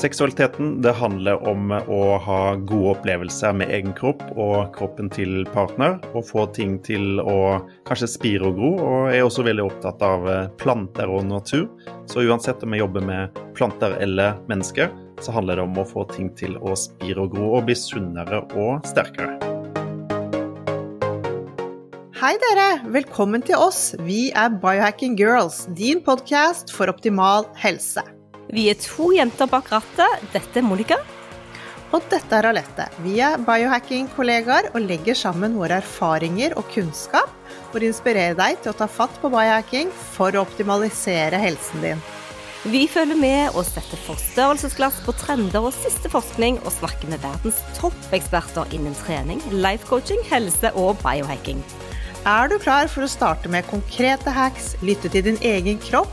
Seksualiteten det handler om å ha gode opplevelser med egen kropp og kroppen til partner, og få ting til å kanskje spire og gro. Og jeg er også veldig opptatt av eh, planter og natur. Så uansett om jeg jobber med planter eller mennesker, så handler det om å få ting til å spire og gro og bli sunnere og sterkere. Hei dere, velkommen til oss. Vi er Biohacking Girls, din podkast for optimal helse. Vi er to jenter bak rattet. Dette er Monica. Og dette er Alette. Vi er biohacking-kollegaer og legger sammen våre erfaringer og kunnskap for å inspirere deg til å ta fatt på biohacking for å optimalisere helsen din. Vi følger med og setter forstørrelsesglass på trender og siste forskning, og snakker med verdens toppeksperter innen trening, life coaching, helse og biohacking. Er du klar for å starte med konkrete hacks, lytte til din egen kropp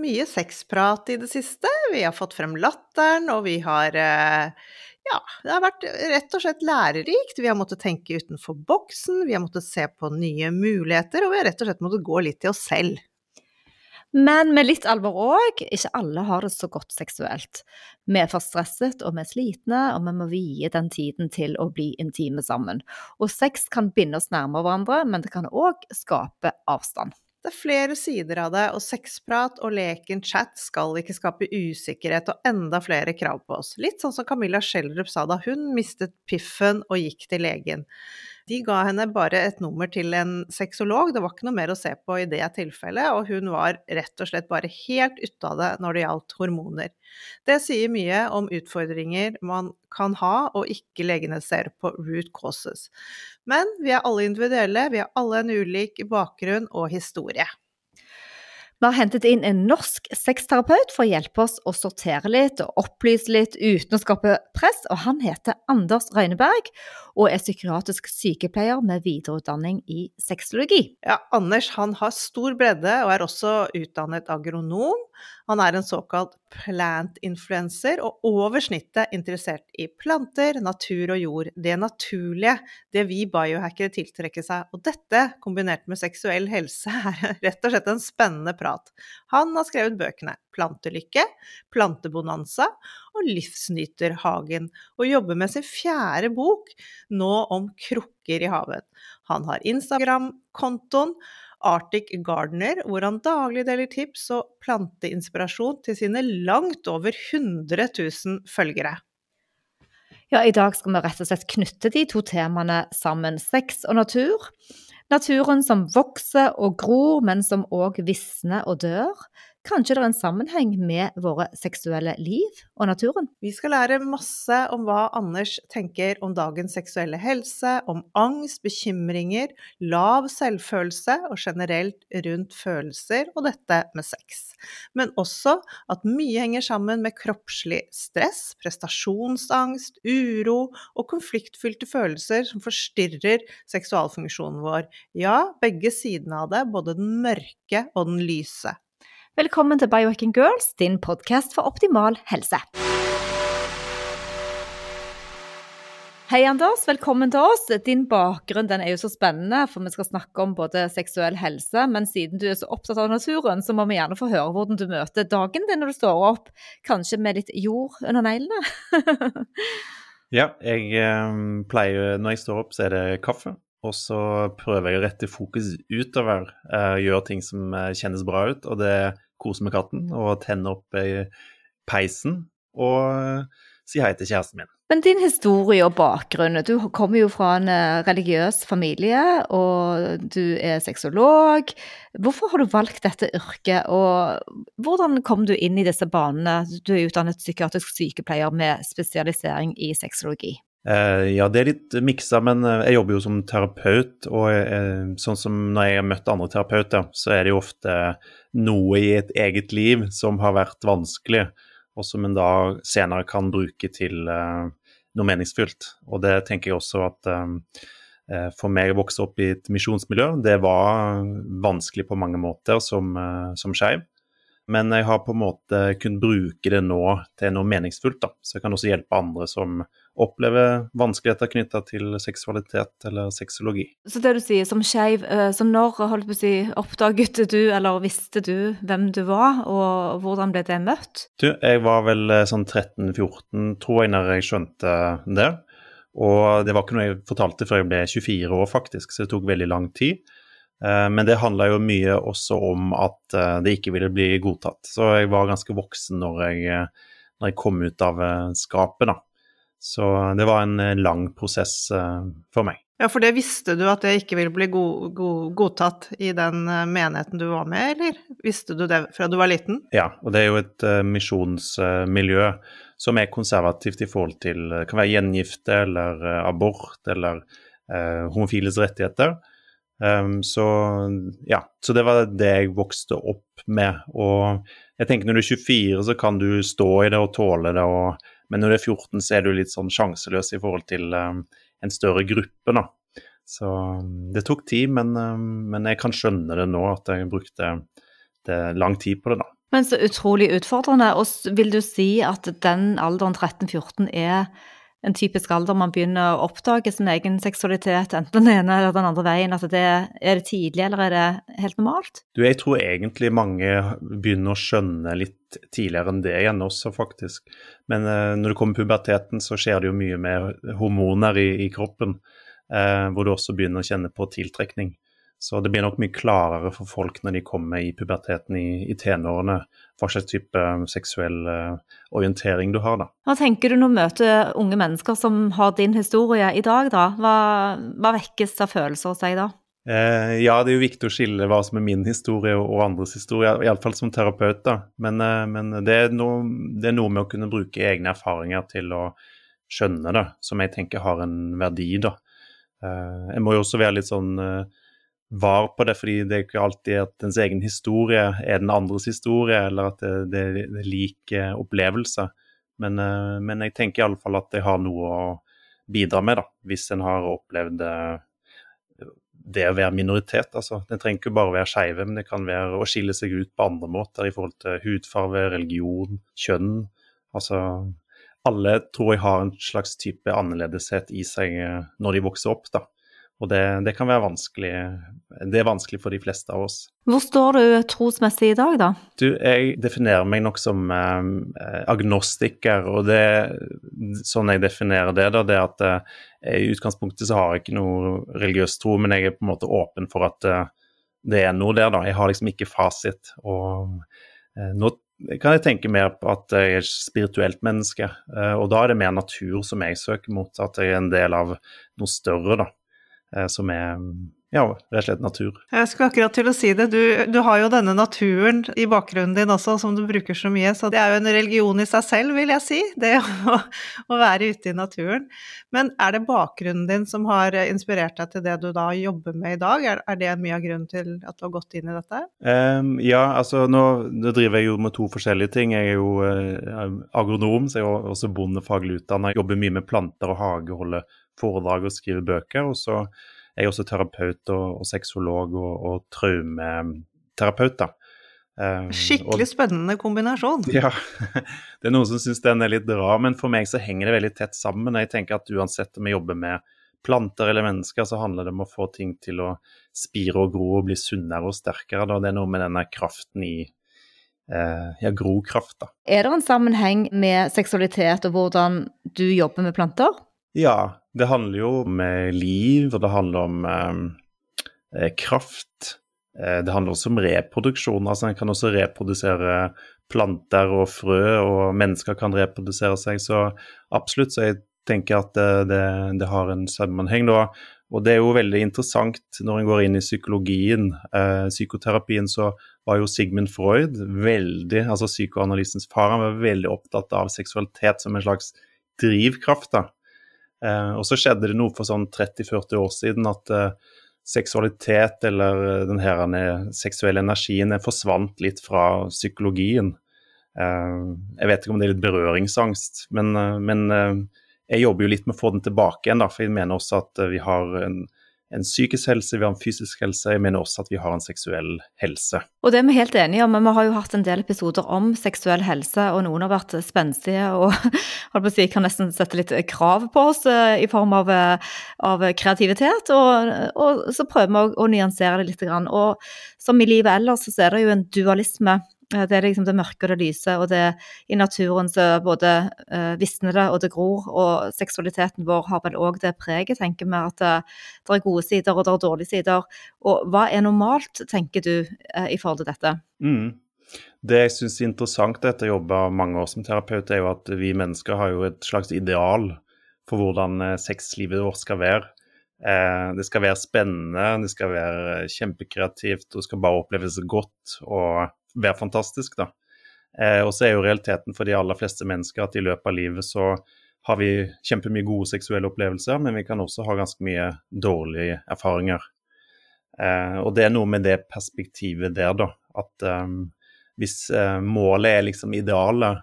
mye sexprat i det siste. Vi har fått frem latteren, og vi har eh, Ja, det har vært rett og slett lærerikt. Vi har måttet tenke utenfor boksen, vi har måttet se på nye muligheter, og vi har rett og slett måttet gå litt i oss selv. Men med litt alvor òg, ikke alle har det så godt seksuelt. Vi er for stresset og vi er slitne, og vi må vie den tiden til å bli intime sammen. Og sex kan binde oss nærmere hverandre, men det kan òg skape avstand. Det er flere sider av det, og sexprat og leken chat skal ikke skape usikkerhet og enda flere krav på oss. Litt sånn som Camilla Schjelderup sa da hun mistet piffen og gikk til legen. De ga henne bare et nummer til en sexolog, det var ikke noe mer å se på i det tilfellet, og hun var rett og slett bare helt ute av det når det gjaldt hormoner. Det sier mye om utfordringer man kan ha og ikke legene ser på root causes. Men vi er alle individuelle, vi har alle en ulik bakgrunn og historie. Vi har hentet inn en norsk sexterapeut for å hjelpe oss å sortere litt og opplyse litt uten å skape press, og han heter Anders Røyneberg og er psykiatrisk sykepleier med videreutdanning i sexologi. Ja, Anders han har stor bredde og er også utdannet agronom. Han er en såkalt plant-influencer og over snittet interessert i planter, natur og jord. Det naturlige, det vi biohackere tiltrekker seg. Og dette, kombinert med seksuell helse, er rett og slett en spennende prat. Han har skrevet bøkene Plantelykke, Plantebonanza og Livsnyterhagen, og jobber med sin fjerde bok nå om krukker i havet. Han har Instagram-kontoen Arctic Gardener, hvor han daglig deler tips og planteinspirasjon til sine langt over 100 000 følgere. Ja, i dag skal vi rett og slett knytte de to temaene sammen, sex og natur. Naturen som vokser og gror, men som òg visner og dør. Kanskje det er en sammenheng med våre seksuelle liv og naturen? Vi skal lære masse om hva Anders tenker om dagens seksuelle helse, om angst, bekymringer, lav selvfølelse og generelt rundt følelser og dette med sex. Men også at mye henger sammen med kroppslig stress, prestasjonsangst, uro og konfliktfylte følelser som forstyrrer seksualfunksjonen vår. Ja, begge sidene av det, både den mørke og den lyse. Velkommen til Biohacking Girls, din podkast for optimal helse. Hei, Anders. Velkommen til oss. Din bakgrunn er jo så spennende, for vi skal snakke om både seksuell helse, men siden du er så opptatt av naturen, så må vi gjerne få høre hvordan du møter dagen din når du står opp, kanskje med litt jord under neglene? ja, jeg eh, pleier Når jeg står opp, så er det kaffe. Og så prøver jeg å rette fokus utover, eh, gjøre ting som eh, kjennes bra ut. Og det kose med katten og tenne opp peisen og si hei til kjæresten min. Men din historie og bakgrunn, du kommer jo fra en eh, religiøs familie, og du er sexolog. Hvorfor har du valgt dette yrket, og hvordan kom du inn i disse banene? Du er utdannet psykiatrisk sykepleier med spesialisering i sexologi. Eh, ja, det er litt miksa, men eh, jeg jobber jo som terapeut. Og sånn som når jeg har møtt andre terapeuter, så er det jo ofte noe i et eget liv som har vært vanskelig, og som en da senere kan bruke til noe meningsfylt. Og det tenker jeg også at eh, for meg å vokse opp i et misjonsmiljø, det var vanskelig på mange måter som, eh, som skeiv. Men jeg har på en måte kunnet bruke det nå til noe meningsfullt. da. Så jeg kan også hjelpe andre som opplever vanskeligheter knytta til seksualitet eller sexologi. Så det du sier som skeiv, eh, så når holdt på å si, oppdaget du, eller visste du hvem du var, og hvordan ble det møtt? Du, jeg var vel eh, sånn 13-14, tror jeg, når jeg skjønte det. Og det var ikke noe jeg fortalte før jeg ble 24 år, faktisk, så det tok veldig lang tid. Eh, men det handla jo mye også om at det ikke ville bli godtatt. Så jeg var ganske voksen når jeg, når jeg kom ut av skapet, da. Så det var en lang prosess for meg. Ja, for det visste du at det ikke ville bli god, god, godtatt i den menigheten du var med, eller visste du det fra du var liten? Ja, og det er jo et misjonsmiljø som er konservativt i forhold til uh, kan være gjengifte eller abort eller homofiles rettigheter. Um, så ja, så det var det jeg vokste opp med. Og jeg tenker når du er 24, så kan du stå i det og tåle det, og, men når du er 14, så er du litt sånn sjanseløs i forhold til um, en større gruppe, da. Så um, det tok tid, men, um, men, jeg kan skjønne det nå, at jeg brukte lang tid på det, da. Men så utrolig utfordrende. Og vil du si at den alderen 13-14 er en typisk alder man begynner å oppdage sin egen seksualitet, enten den ene eller den andre veien? Altså det, er det tidlig, eller er det helt normalt? Du, jeg tror egentlig mange begynner å skjønne litt tidligere enn det igjen også, faktisk. Men uh, når det kommer puberteten, så skjer det jo mye med hormoner i, i kroppen, uh, hvor du også begynner å kjenne på tiltrekning. Så det blir nok mye klarere for folk når de kommer i puberteten i, i tenårene, hva slags type um, seksuell uh, orientering du har, da. Hva tenker du når du møter unge mennesker som har din historie i dag, da? Hva, hva vekkes av følelser hos deg da? Eh, ja, det er jo viktig å skille hva som er min historie og andres historie, iallfall som terapeut. da. Men, eh, men det, er noe, det, er noe, med å kunne bruke egne erfaringer til å skjønne det, som jeg tenker har en verdi. da. Eh, jeg må jo også være litt sånn eh, var på det, fordi det er ikke alltid at ens egen historie er den andres historie, eller at det, det, er lik opplevelse. Men, eh, men jeg tenker iallfall at jeg har noe å bidra med, da, hvis en har opplevd eh, det å være minoritet. altså. Det trenger ikke bare å være skeive, men det kan være å skille seg ut på andre måter i forhold til hudfarge, religion, kjønn. Altså, alle tror jeg har en slags type annerledeshet i seg eh, når de vokser opp. da. Og det, det, kan være vanskelig Det er vanskelig for de fleste av oss. Hvor står du trosmessig i dag, da? Du, jeg definerer meg nok som eh, agnostiker, og det sånn jeg definerer det, da, det er at eh, i utgangspunktet så har jeg ikke noe religiøs tro, men jeg er på en måte åpen for at eh, det er noe der, da. Jeg har liksom ikke fasit. Og eh, nå kan jeg tenke mer på at jeg er et spirituelt menneske, eh, og da er det mer natur som jeg søker mot, at jeg er en del av noe større, da. Eh, som er ja, rett og slett natur. Jeg skulle akkurat til å si det. Du, du, har jo denne naturen i bakgrunnen din også, som du bruker så mye. Så det er jo en religion i seg selv, vil jeg si. Det å, å være ute i naturen. Men er det bakgrunnen din som har inspirert deg til det du da jobber med i dag? Er, er det mye av grunnen til at du har gått inn i dette? Um, ja, altså nå, nå, driver jeg jo med to forskjellige ting. Jeg er jo uh, agronom, så jeg er også bondefaglig utdanna. Jobber mye med planter og hage, holder foredrag og skriver bøker. Og så er jeg også terapeut og, og sexolog og, og traumeterapeut. da. Um, Skikkelig og, spennende kombinasjon. Ja. Det er noen som syns den er litt rar, men for meg så henger det veldig tett sammen. Jeg tenker at uansett om vi jobber med planter eller mennesker, så handler det om å få ting til å spire og gro og bli sunnere og sterkere. Da. Det er noe med denne kraften i eh, ja, grokraft. da. Er det en sammenheng med seksualitet og hvordan du jobber med planter? Ja, det handler jo om liv, og det handler om ehm, eh, kraft. Eh, det handler også om reproduksjon. altså En kan også reprodusere planter og frø, og mennesker kan reprodusere seg. Så absolutt, så jeg tenker at det, det, det har en sammenheng. da. Og det er jo veldig interessant når en går inn i psykologien, eh, psykoterapien, så var jo Sigmund Freud veldig, altså psykoanalysens far, han var veldig opptatt av seksualitet som en slags drivkraft. da. Eh, og så skjedde det noe for sånn 30-40 år siden at eh, seksualitet eller eh, den her seksuelle energien forsvant litt fra psykologien. jeg vet ikke om det er litt berøringsangst, men, men jeg jobber jo litt med å få den tilbake igjen, for jeg mener også at vi har en, en psykisk helse, vi har en fysisk helse, jeg mener også at vi har en seksuell helse. Og det er vi helt enige om, men vi har jo hatt en del episoder om seksuell helse, og noen har vært spenstige og holdt på å si, kan nesten sette litt krav på oss eh, i form av, eh, av kreativitet, og, og, så prøver vi å, å nyansere det litt. Og som i livet ellers, så er det jo en dualisme det er liksom det mørke og det lyse, og det i naturen så både uh, visner det og det gror. Og seksualiteten vår har vel òg det preget, tenker vi, at det, det, er gode sider og det er dårlige sider. Og hva er normalt, tenker du, uh, i forhold til dette? Mm. Det jeg syns er interessant etter å jobbe mange år som terapeut, er jo at vi mennesker har jo et slags ideal for hvordan sexlivet vårt skal være. Eh, det skal være spennende, det skal være kjempekreativt, og det skal bare oppleves godt. og være fantastisk, da. Eh, og så er jo realiteten for de aller fleste mennesker at i løpet av livet så har vi kjempemye gode seksuelle opplevelser, men vi kan også ha ganske mye dårlige erfaringer. Eh, og det er noe med det perspektivet der, da. At um, hvis uh, målet er liksom idealet,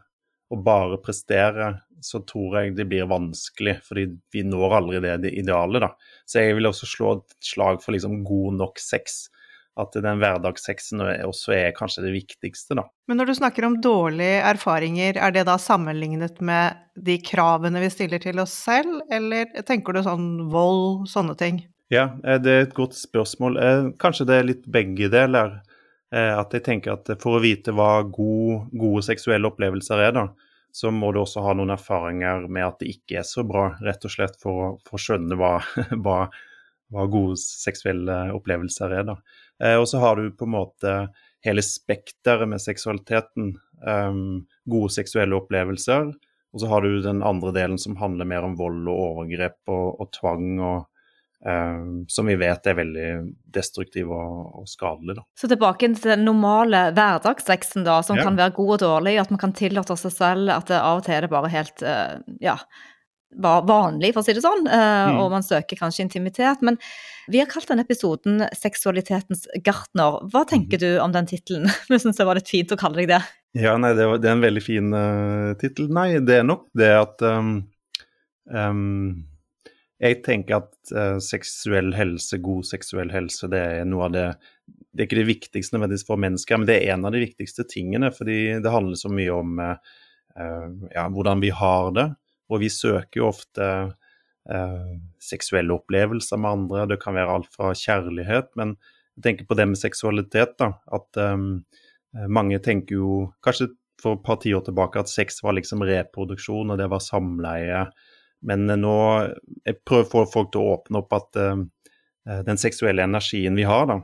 og bare prestere, så tror jeg det blir vanskelig, fordi vi når aldri det, det idealet, da. Så jeg vil også slå et slag for liksom god nok sex at den hverdagssexen også er kanskje det viktigste, da. Men når du snakker om dårlige erfaringer, er det da sammenlignet med de kravene vi stiller til oss selv, eller tenker du sånn vold, sånne ting? Ja, eh, det er et godt spørsmål. Eh, kanskje det er litt begge deler. Eh, at jeg tenker at for å vite hva gode, gode seksuelle opplevelser er, da, så må du også ha noen erfaringer med at det ikke er så bra, rett og slett for å skjønne hva, hva, hva gode seksuelle opplevelser er. da. Eh, og så har du på en måte hele spekteret med seksualiteten. Um, gode seksuelle opplevelser. Og så har du den andre delen som handler mer om vold og overgrep og, og tvang, og, um, som vi vet er veldig destruktiv og, og skadelig. Da. Så tilbake til den normale hverdagssexen, da, som ja. kan være god og dårlig. At man kan tillate seg selv at det av og til er det bare helt uh, ja, vanlig, for å si det sånn, uh, mm. og man søker kanskje intimitet. Men vi har kalt denne episoden 'Seksualitetens gartner'. Hva tenker mhm. du om den tittelen? Vi syns det var litt fint å kalle deg det. Ja, nei, det, var, det er en veldig fin uh, tittel. Nei, det er nok det at um, um, Jeg tenker at uh, seksuell helse, god seksuell helse, det er noe av det Det er ikke det viktigste nødvendigvis for mennesker, men det er en av de viktigste tingene. Fordi det handler så mye om uh, ja, hvordan vi har det. Og vi søker jo ofte eh, seksuelle opplevelser med andre. Det kan være alt fra kjærlighet, men jeg tenker på det med seksualitet. da, At eh, mange tenker jo kanskje for et par tiår tilbake at sex var liksom reproduksjon, og det var samleie. Men nå jeg prøver å få folk til å åpne opp at uh, den seksuelle energien vi har, da,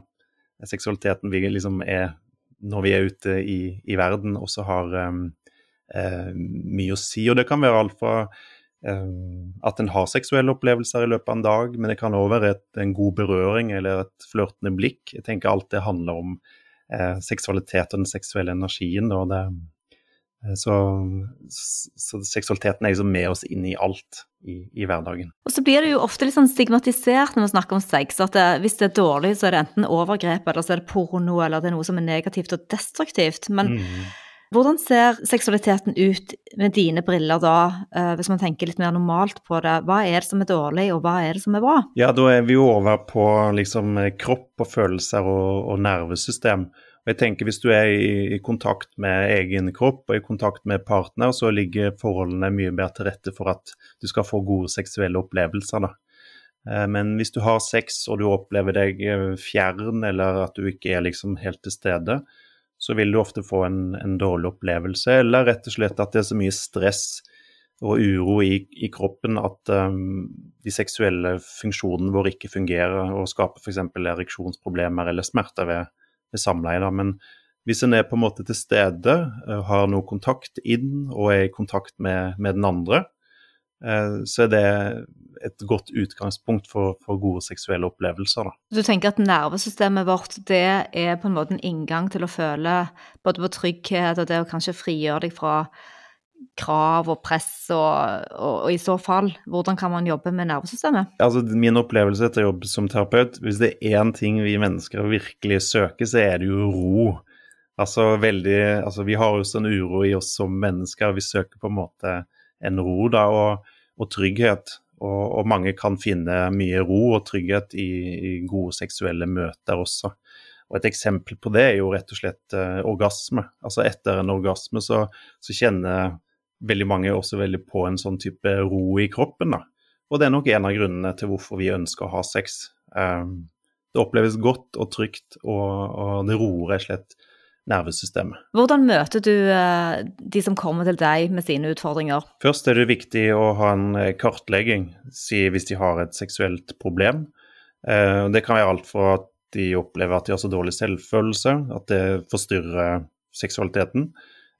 seksualiteten vi liksom er når vi er ute i, i verden, også har um, uh, mye å si. Og det kan være alt fra eh, at en har seksuelle opplevelser i løpet av en dag, men det kan òg være et, en god berøring eller et flørtende blikk. Jeg tenker alt det handler om eh, seksualitet og den seksuelle energien. Og det, eh, så, så, seksualiteten er liksom med oss inn i alt i, i, hverdagen. Og så blir det jo ofte litt sånn stigmatisert når vi snakker om sex. At det, hvis det er dårlig, så er det enten overgrep, eller så er det porno, eller det er noe som er negativt og destruktivt. Men mm. Hvordan ser seksualiteten ut med dine briller da, eh, hvis man tenker litt mer normalt på det? Hva er det som er dårlig, og hva er det som er bra? Ja, da er vi jo over på liksom kropp og følelser og, og nervesystem. Og jeg tenker Hvis du er i, i, kontakt med egen kropp og i kontakt med partner, så ligger forholdene mye bedre til rette for at du skal få gode seksuelle opplevelser. da. Eh, men hvis du har sex og du opplever deg eh, fjern, eller at du ikke er liksom helt til stede, så vil du ofte få en, en, dårlig opplevelse, eller rett og slett at det er så mye stress og uro i, i kroppen at um, de seksuelle funksjonene våre ikke fungerer og skaper f.eks. ereksjonsproblemer eller smerter ved, ved samleie. Men hvis en er på en måte til stede, uh, har noe kontakt inn og er i kontakt med, med den andre, så er det et godt utgangspunkt for, for gode seksuelle opplevelser. Da. Du tenker at nervesystemet vårt det er på en måte en inngang til å føle både på trygghet og det å kanskje frigjøre deg fra krav og press, og, og, og, i så fall, hvordan kan man jobbe med nervesystemet? Altså, Min opplevelse etter jobb som terapeut, hvis det er én ting vi mennesker virkelig søker, så er det jo ro. Altså, veldig, altså Vi har jo sånn uro i oss som mennesker, vi søker på en måte en ro, da. og og trygghet. Og, og, mange kan finne mye ro og trygghet i, i, gode seksuelle møter også. Og Et eksempel på det er jo rett og slett eh, orgasme. Altså Etter en orgasme så, så, kjenner veldig mange også veldig på en sånn type ro i kroppen. da. Og det er nok en av grunnene til hvorfor vi ønsker å ha sex. Um, det oppleves godt og trygt, og, og det roer rett og slett nervesystemet. Hvordan møter du uh, de som kommer til deg med sine utfordringer? Først er det viktig å ha en eh, kartlegging, hvis de har et seksuelt problem. Uh, det kan være alt fra at de opplever at de har så dårlig selvfølelse, at det forstyrrer seksualiteten,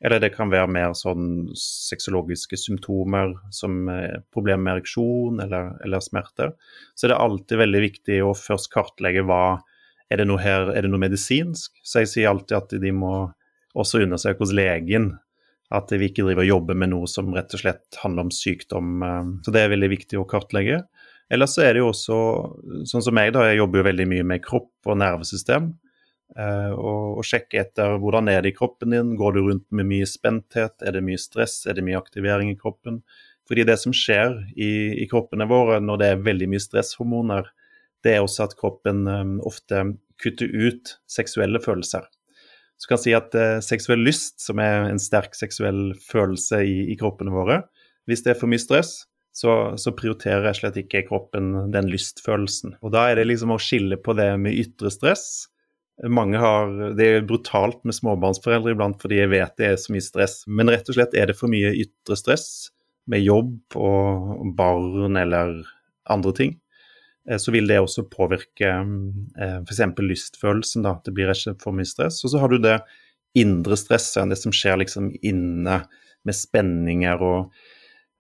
eller det kan være mer sånn sexologiske symptomer som problemer med ereksjon eller, eller smerter. Så det er alltid veldig viktig å først kartlegge hva er det noe her, er det noe medisinsk. Så jeg sier alltid at de må også undersøke hos legen. At vi ikke driver og jobber med noe som rett og slett handler om sykdom. Eh, så det er veldig viktig å kartlegge. Ellers så er det jo også, sånn som meg, da, jeg jobber jo veldig mye med kropp og nervesystem. Uh, og, og, sjekke etter hvordan er det i kroppen din. Går du rundt med mye spenthet? Er det mye stress? Er det mye aktivering i kroppen? Fordi det som skjer i, i kroppene våre når det er veldig mye stresshormoner, det er også at kroppen um, ofte kutter ut seksuelle følelser. Så kan si at uh, seksuell lyst, som er en sterk seksuell følelse i, i kroppene våre, hvis det er for mye stress, så, så prioriterer jeg slett ikke kroppen den lystfølelsen. Og da er det liksom å skille på det med ytre stress mange har, Det er brutalt med småbarnsforeldre iblant fordi jeg vet det er så mye stress. Men rett og slett er det for mye ytre stress med jobb og barn eller andre ting, eh, så vil det også påvirke eh, f.eks. lystfølelsen. da, Det blir ikke for mye stress. Og så har du det indre stresset, det som skjer liksom inne med spenninger og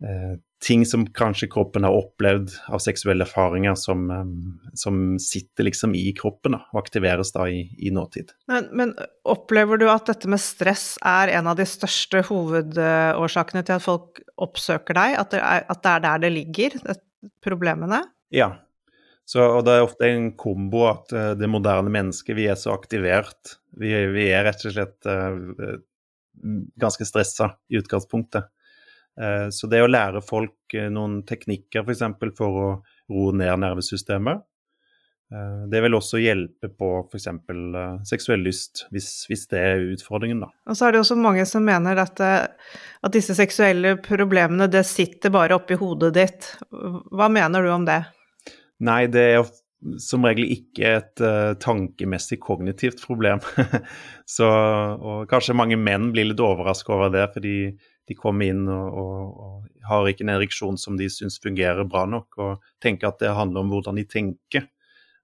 eh, ting som kanskje kroppen har opplevd av seksuelle erfaringer som, eh, som sitter liksom i kroppen da, og aktiveres da i, i nåtid. Men, men, opplever du at dette med stress er en av de største hovedårsakene til at folk oppsøker deg? At det er, at det er der det ligger, det, problemene? Ja. Så, og det er ofte en kombo at uh, det moderne mennesket, vi er så aktivert. Vi, vi er rett og slett uh, ganske stressa i utgangspunktet. Uh, så det å lære folk noen teknikker f.eks. For, for å roe ned nervesystemet, det vil også hjelpe på f.eks. seksuell lyst, hvis, hvis, det er utfordringen. da. Og så er det også mange som mener at, at disse seksuelle problemene det sitter bare oppi hodet ditt. Hva mener du om det? Nei, det er som regel ikke et uh, tankemessig kognitivt problem. så, og kanskje mange menn blir litt overraska over det, fordi de kommer inn og, og, og har ikke en ereksjon som de syns fungerer bra nok, og tenker at det handler om hvordan de tenker.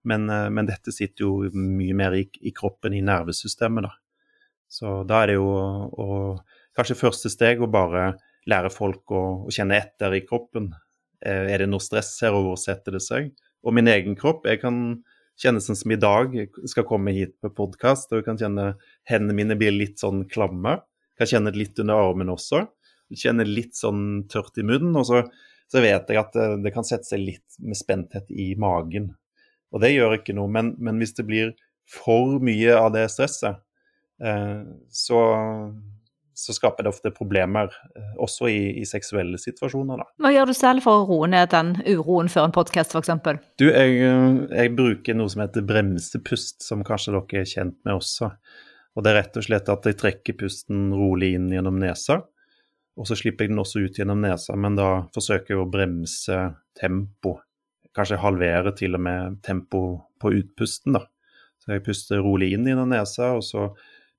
Men, uh, men dette sitter jo mye mer i, i, kroppen, i nervesystemet, da. Så da er det jo å, kanskje første steg å bare lære folk å, å, kjenne etter i kroppen. Eh, er det noe stress her, og hvor setter det seg? Og min egen kropp, jeg kan kjenne sånn som i dag, jeg skal komme hit på podkast, og jeg kan kjenne hendene mine blir litt sånn klamme. Jeg kan kjenne det litt under armen også Jeg kjenner litt sånn tørt i munnen. Og så, så, vet jeg at det, det, kan sette seg litt med spenthet i magen. Og det gjør ikke noe, men, men hvis det blir for mye av det stresset, eh, så, så, skaper det ofte problemer, eh, også i, i, seksuelle situasjoner. Da. Hva gjør du selv for å roe ned den uroen før en podkast, f.eks.? Du, jeg, jeg bruker noe som heter bremsepust, som kanskje dere er kjent med også. Og det er rett og slett at jeg trekker pusten rolig inn gjennom nesa. Og så slipper jeg den også ut gjennom nesa, men da forsøker jeg å bremse tempo. Kanskje halvere til og med tempo på utpusten, da. Så jeg puster rolig inn gjennom nesa, og så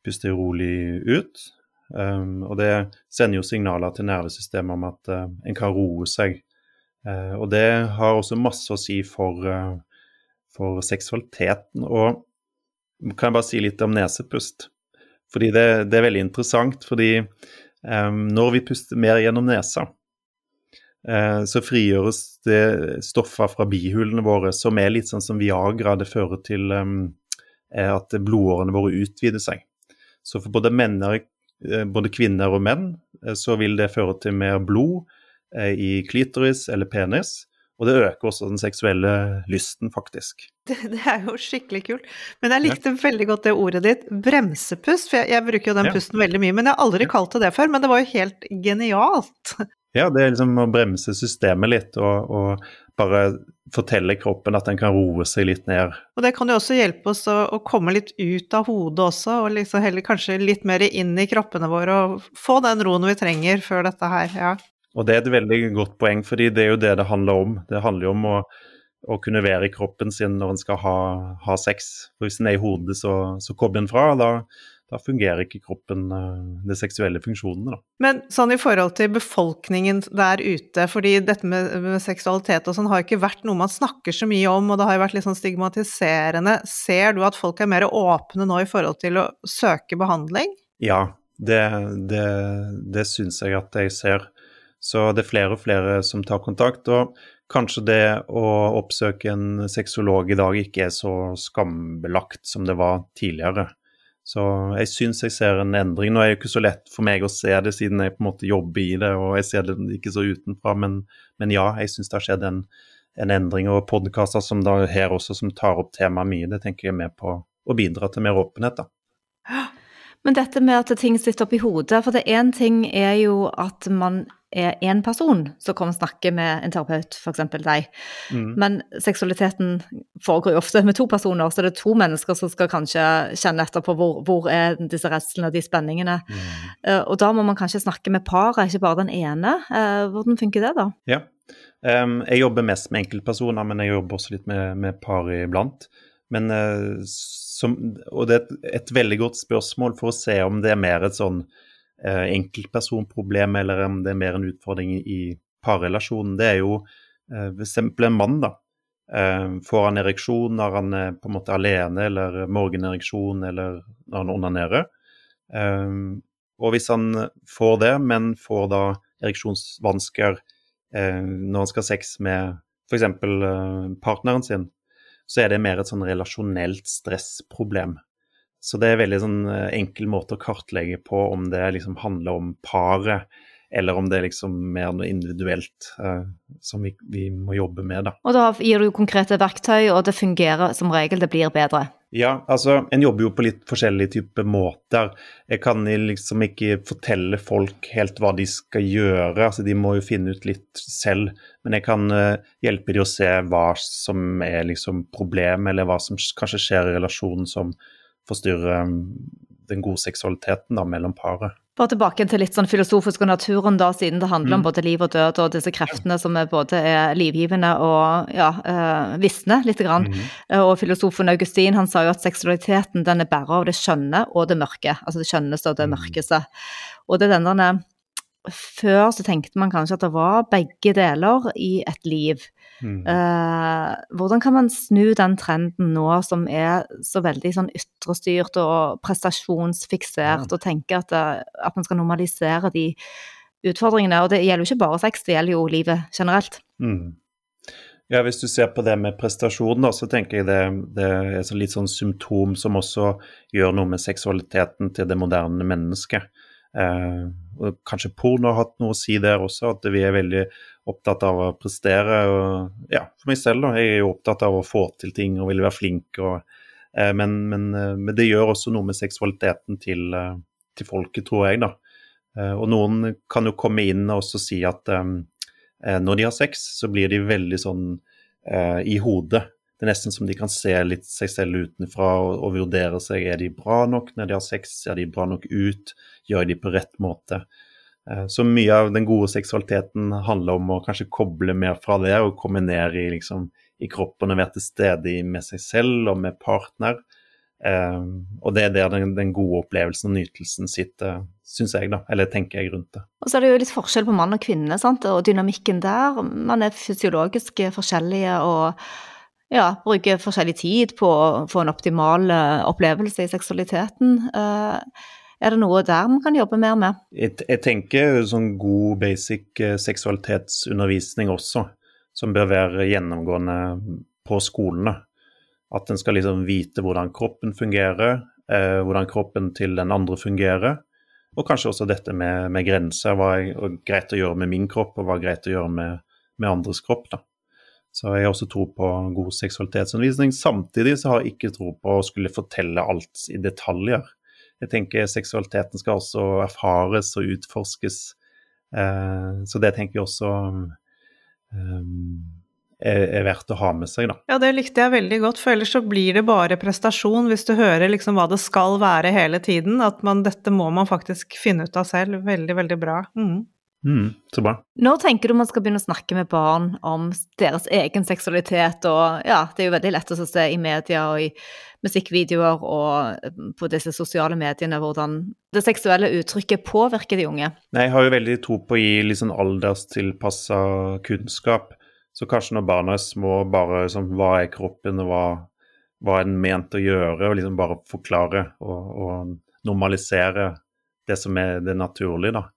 puster jeg rolig ut. Um, og det sender jo signaler til nervesystemet om at uh, en kan roe seg. Uh, og det har også masse å si for, uh, for seksualiteten. Og kan jeg bare si litt om nesepust? Fordi det, det er veldig interessant. fordi Um, når vi puster mer gjennom nesa, så frigjøres det stoffer fra bihulene våre som er litt sånn som Viagra. Det fører til um, at blodårene våre utvider seg. Så for både, menn uh, både kvinner og menn uh, så vil det føre til mer blod i klitoris eller penis. Og det øker også den seksuelle lysten, faktisk. Det, det er jo skikkelig kult. Men jeg likte ja. veldig godt det ordet ditt, bremsepust. For jeg, jeg bruker jo den ja. pusten veldig mye, men jeg har aldri kalt det det før. Men det var jo helt genialt. Ja, det er liksom å bremse systemet litt og, og bare fortelle kroppen at den kan roe seg litt ned. Og det kan jo også hjelpe oss å, å komme litt ut av hodet også, og liksom heller kanskje litt mer inn i kroppene våre og få den roen vi trenger før dette her, ja. Og det er et veldig godt poeng, fordi det er jo det det handler om. Det handler jo om å, å kunne være i kroppen sin når en skal ha, ha sex. For hvis en er i hodet, så, så kobler en fra. Da, da fungerer ikke kroppen eh, de seksuelle funksjonene. Da. Men sånn i forhold til befolkningen der ute, fordi dette med, med seksualitet og sånn har ikke vært noe man snakker så mye om, og det har jo vært litt sånn stigmatiserende. Ser du at folk er mer åpne nå i forhold til å søke behandling? Ja, det, det, det syns jeg at jeg ser. Så det er flere og flere som tar kontakt. og Kanskje det å oppsøke en sexolog i dag ikke er så skambelagt som det var tidligere. Så jeg syns jeg ser en endring. Nå er det jo ikke så lett for meg å se det, siden jeg på en måte jobber i det og jeg ser det ikke så utenfra, men, men ja, jeg syns det har skjedd en, en endring. Og podkaster som da her også, som tar opp temaet mye, det tenker jeg er med på å bidra til mer åpenhet, da. Men dette med at ting sitter oppi hodet, for det én ting er jo at man er én person som kommer og snakker med en terapeut, f.eks. deg. Mm. Men seksualiteten foregår jo ofte med to personer, så det er to mennesker som skal kanskje kjenne etter på hvor, hvor er disse redslene og de spenningene. Mm. Uh, og da må man kanskje snakke med paret, ikke bare den ene. Uh, hvordan funker det, da? Ja, um, jeg jobber mest med enkeltpersoner, men jeg jobber også litt med, med par iblant. Men uh, som, og det er et, et veldig godt spørsmål for å se om det er mer et sånn eh, enkeltpersonproblem, eller om det er mer en utfordring i parrelasjonen. Det er jo eh, f.eks. en mann, da. Eh, får han ereksjon når han er på en måte alene, eller morgenereksjon, eller når han onanerer? Eh, og hvis han får det, men får da ereksjonsvansker eh, når han skal ha sex med f.eks. Eh, partneren sin, så er det mer et sånn relasjonelt stressproblem. Så det er en veldig sånn eh, enkel måte å kartlegge på om det liksom handler om paret, eller om det er liksom mer noe individuelt uh, som vi, vi, må jobbe med. Da. Og da gir du konkrete verktøy, og det fungerer som regel, det blir bedre? Ja, altså en jobber jo på litt forskjellige typer måter. Jeg kan liksom ikke fortelle folk helt hva de skal gjøre, altså de må jo finne ut litt selv. Men jeg kan uh, hjelpe de å se hva som er liksom problemet, eller hva som kanskje skjer i relasjonen som forstyrre um, den gode seksualiteten da, mellom paret. Bare tilbake til litt sånn filosofisk og naturen, da, siden det handler mm. om både liv og død og disse kreftene som er både er livgivende og ja, eh, visne litt. Grann. Mm. Og filosofen Augustin han sa jo at seksualiteten den er bærer av det skjønne og det mørke. Altså det skjønneste og det mm. mørkeste. Og det er denne Før så tenkte man kanskje at det var begge deler i et liv. Mm. Uh, hvordan kan man snu den trenden nå som er så veldig sånn ytrestyrt og prestasjonsfiksert, ja. og tenke at, eh, at, man skal normalisere de utfordringene? Og det gjelder jo ikke bare sex, det gjelder jo livet generelt. Mm. Ja, Hvis du ser på det med prestasjon, da, så tenker jeg det, det er litt sånn symptom som også gjør noe med seksualiteten til det moderne mennesket. Eh, og kanskje porno har hatt noe å si der også, at vi er veldig opptatt av å prestere. Og, ja, for meg selv, da. Jeg er jo opptatt av å få til ting og vil være flink. Og, eh, men, men, eh, men, det gjør også noe med seksualiteten til, til, folket, tror jeg, da. Og noen kan jo komme inn og også si at eh, når de har sex, så blir de veldig sånn i hodet. Det er nesten som de kan se litt seg selv utenfra og, og vurdere seg. Er de bra nok når de har sex? Ser de bra nok ut? Gjør de på rett måte? Eh, så mye av den gode seksualiteten handler om å kanskje koble mer fra det og komme ned i, liksom, i kroppen og være til stede med seg selv og med partner. Um, og det er der den, den, gode opplevelsen og nytelsen sitter, syns jeg, da. Eller tenker jeg rundt det. Og så er det jo litt forskjell på mann og kvinne, sant? og dynamikken der. Man er fysiologisk forskjellige og ja, bruker forskjellig tid på å få en optimal opplevelse i seksualiteten. Uh, er det noe der man kan jobbe mer med? Jeg, tenker sånn god basic eh, seksualitetsundervisning også, som bør være gjennomgående på skolene. At en skal liksom vite hvordan kroppen fungerer, eh, hvordan kroppen til den andre fungerer. Og kanskje også dette med, med grenser. Hva er greit å gjøre med min kropp, og hva er greit å gjøre med, med andres kropp. da. Så jeg har også tro på god seksualitetsundervisning. Samtidig så har jeg ikke tro på å skulle fortelle alt i detaljer. Jeg tenker seksualiteten skal også erfares og utforskes Eh, så det tenker jeg også er, er, verdt å ha med seg, da. Ja, det likte jeg veldig godt, for ellers så blir det bare prestasjon hvis du hører liksom hva det skal være hele tiden. At man, dette må man faktisk finne ut av selv. Veldig, veldig bra. Mm. Mm, så bra. Når tenker du man skal begynne å snakke med barn om deres egen seksualitet? Og ja, det er jo veldig lett å se i media og i musikkvideoer og eh, på disse sosiale mediene hvordan det seksuelle uttrykket påvirker de unge. Nei, jeg har jo veldig tro på å gi litt sånn alderstilpassa kunnskap. Så kanskje når barna er små, bare liksom, hva er kroppen, og hva, hva er den ment å gjøre, og liksom bare forklare og, og normalisere det som er det naturlige, da.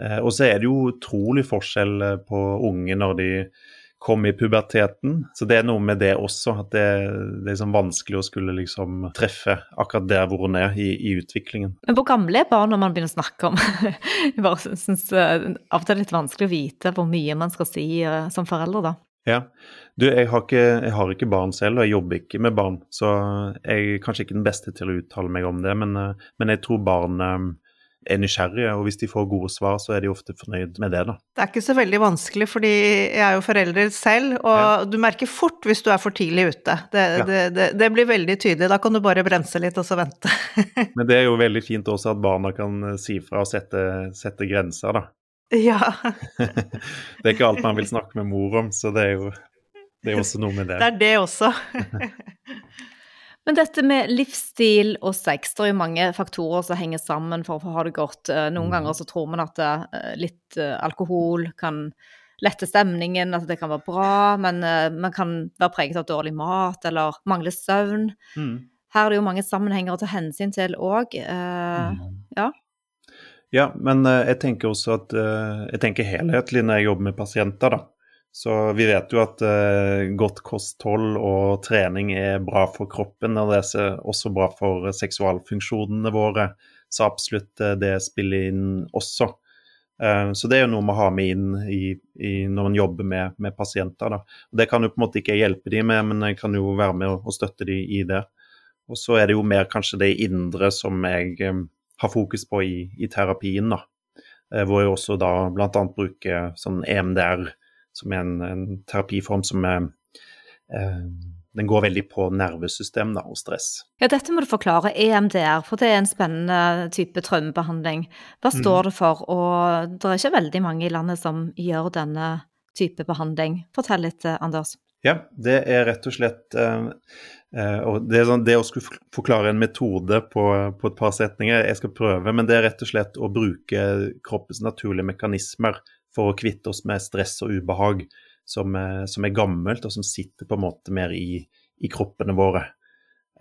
Eh, og så er det jo utrolig forskjell eh, på unge når de kommer i puberteten. Så det er noe med det også, at det, det er sånn vanskelig å skulle liksom treffe akkurat der hvor hun er i, i utviklingen. Men hvor gamle er barn når man begynner å snakke om Jeg bare syns eh, av og til det er litt vanskelig å vite hvor mye man skal si som forelder, da. Ja. Du, jeg har, ikke, jeg har, ikke, barn selv, og jeg jobber ikke med barn. Så jeg er kanskje ikke den beste til å uttale meg om det, men, men jeg tror barn er nysgjerrige, og hvis de får gode svar, så er de ofte fornøyd med det, da. Det er ikke så veldig vanskelig, fordi jeg er jo forelder selv, og ja. du merker fort hvis du er for tidlig ute. Det, ja. det, det, det, blir veldig tydelig, da kan du bare bremse litt og så vente. Men det er jo veldig fint også at barna kan eh, si fra og sette, sette grenser, da. Ja. det er ikke alt man vil snakke med mor om, så det er jo det er også noe med det. Det er det også. Men dette med livsstil og sex, det er jo mange faktorer som henger sammen for å ha det godt. Eh, noen mm. ganger så tror man at eh, litt eh, alkohol kan lette stemningen, at det kan være bra, men man kan være preget av dårlig mat eller mangle søvn. Mm. Her er det jo mange sammenhenger å ta hensyn til òg. Mm. Ja. Ja, men jeg tenker også at jeg tenker helhetlig når jeg jobber med pasienter, da. Så vi vet jo at uh, godt kosthold og trening er bra for kroppen, og det er også bra for seksualfunksjonene våre. Så absolutt uh, det spiller inn også. Uh, så det er jo noe vi har med inn i, i når man jobber med, med pasienter. Det kan jo på en måte ikke hjelpe de med, men jeg kan jo være med og, støtte de i det. Og så er det jo mer kanskje det indre som jeg um, har fokus på i, i terapien, da. hvor jeg også da bl.a. bruker sånn EMDR som er en, en terapiform som er eh, den går veldig på nervesystem da, og stress. Ja, Dette må du forklare. EMDR, for det er en spennende type traumebehandling. Hva mm. står mm. det for? Og det er ikke veldig mange i landet som gjør denne type behandling. Fortell litt, eh, Anders. Ja, det er rett og slett eh, uh, og det, sånn, det, å skulle forklare en metode på, på, et par setninger, jeg skal prøve, men det er rett og slett å bruke kroppens naturlige mekanismer for å kvitte oss med stress og ubehag som, eh, som er gammelt, og som sitter på en måte mer i, i kroppene våre.